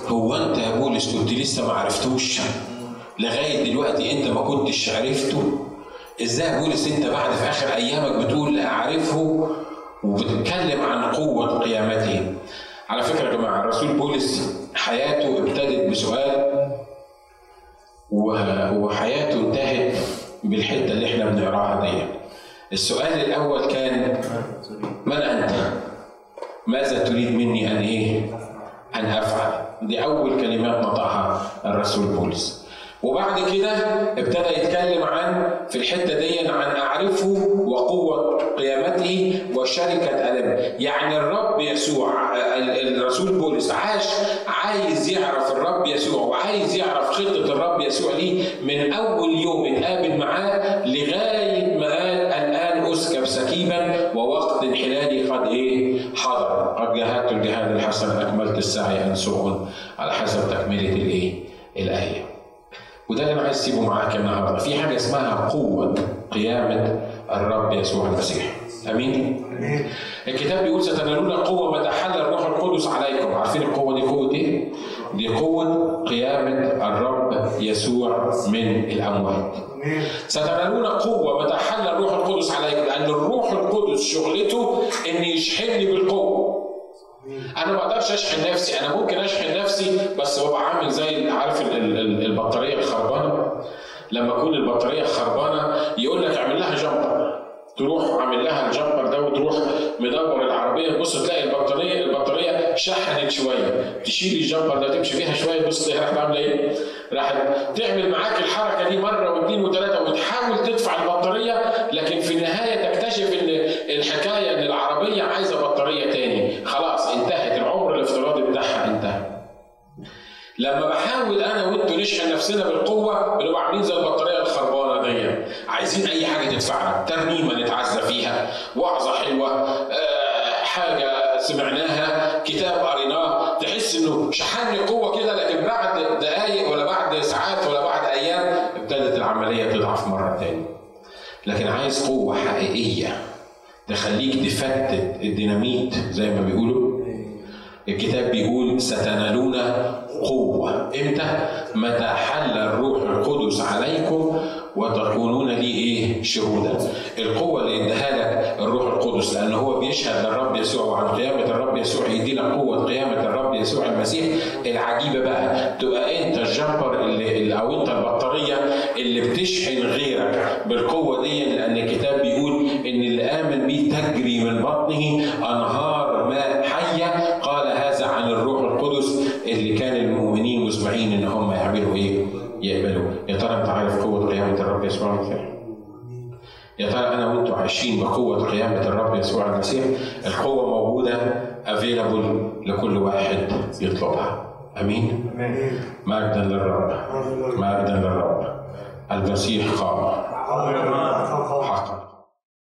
هو أنت يا بولس كنت لسه ما عرفتوش. لغاية دلوقتي أنت ما كنتش عرفته. إزاي بولس أنت بعد في آخر أيامك بتقول أعرفه وبتتكلم عن قوة قيامته؟ على فكرة يا جماعة الرسول بولس حياته ابتدت بسؤال وحياته انتهت بالحتة اللي إحنا بنقراها دي السؤال الأول كان من أنت؟ ماذا تريد مني أن إيه؟ أن أفعل؟ دي أول كلمات نطقها الرسول بولس. وبعد كده ابتدى يتكلم عن في الحتة دي عن أعرفه وقوة قيامته وشركة ألم. يعني الرب يسوع الرسول بولس عاش عايز يعرف الرب يسوع وعايز يعرف خطة الرب يسوع ليه من أول يوم اتقابل معاه الان سكيبا ووقت انحلالي قد إيه؟ حضر. قد جاهدت الجهاد الحسن أكملت السعي انسوء على حسب تكملة الإيه؟ الايه وده اللي أنا عايز اسيبه معاك النهارده في حاجة اسمها قوة قيامة الرب يسوع المسيح. أمين؟ الكتاب بيقول ستنالون قوة متى حل الروح القدس عليكم. عارفين القوة دي قوة إيه؟ دي قوة قيامة الرب يسوع من الأموات. ستنالون قوة متى حل الروح القدس عليكم لأن الروح القدس شغلته ان يشحنني بالقوة. أنا ما أقدرش أشحن نفسي أنا ممكن أشحن نفسي بس ببقى عامل زي عارف البطارية الخربانة. لما تكون البطارية خربانة يقول لك اعمل لها جمبر. تروح عامل لها الجمبر ده وتروح مدور العربية تبص تلاقي البطارية البطارية شحنت شوية. تشيل الجمبر ده تمشي فيها شوية تبص تلاقي راحت عاملة إيه؟ راحت تعمل معاك الحركة دي مرة واثنين وثلاثه وتحاول تدفع البطارية لكن في النهاية تكتشف إن الحكاية إن العربية عايزة بطارية تاني. خلاص انتهت. العمر الافتراضي بتاعها انتهى. لما بحاول أنا وانتوا نشحن نفسنا بالقوة بنبقى عاملين زي البطارية الخربانة. دي عايزين أي حاجة تدفعنا ترنيمه نتعزى فيها. وعظة حلوة. أه حاجة سمعناها كتاب قريناه. تحس إنه شحنني قوة كده لكن بعد دقائق ولا بعد ساعات ولا بعد أيام ابتدت العملية تضعف مرة تاني. لكن عايز قوة حقيقية تخليك تفتت الديناميت زي ما بيقولوا. الكتاب بيقول ستنالون قوة. إمتى؟ متى حل الروح القدس عليكم وتكونون لي إيه؟ شهودا. القوة اللي اداها لك الروح القدس لأن هو بيشهد للرب يسوع وعن قيامة الرب يسوع يدي لك قوة قيامة الرب يسوع المسيح العجيبة بقى. تبقى أنت الجمبر اللي أو أنت البطارية اللي بتشحن غيرك بالقوة دي لأن الكتاب بيقول إن اللي آمن بيه تجري من بطنه أنهار ماء الرب يسوع المسيح؟ يا ترى أنا وأنتم عايشين بقوة قيامة الرب يسوع المسيح؟ القوة موجودة افيلابل لكل واحد يطلبها. آمين؟ مجدا للرب. مجدا للرب. المسيح قام. حقا.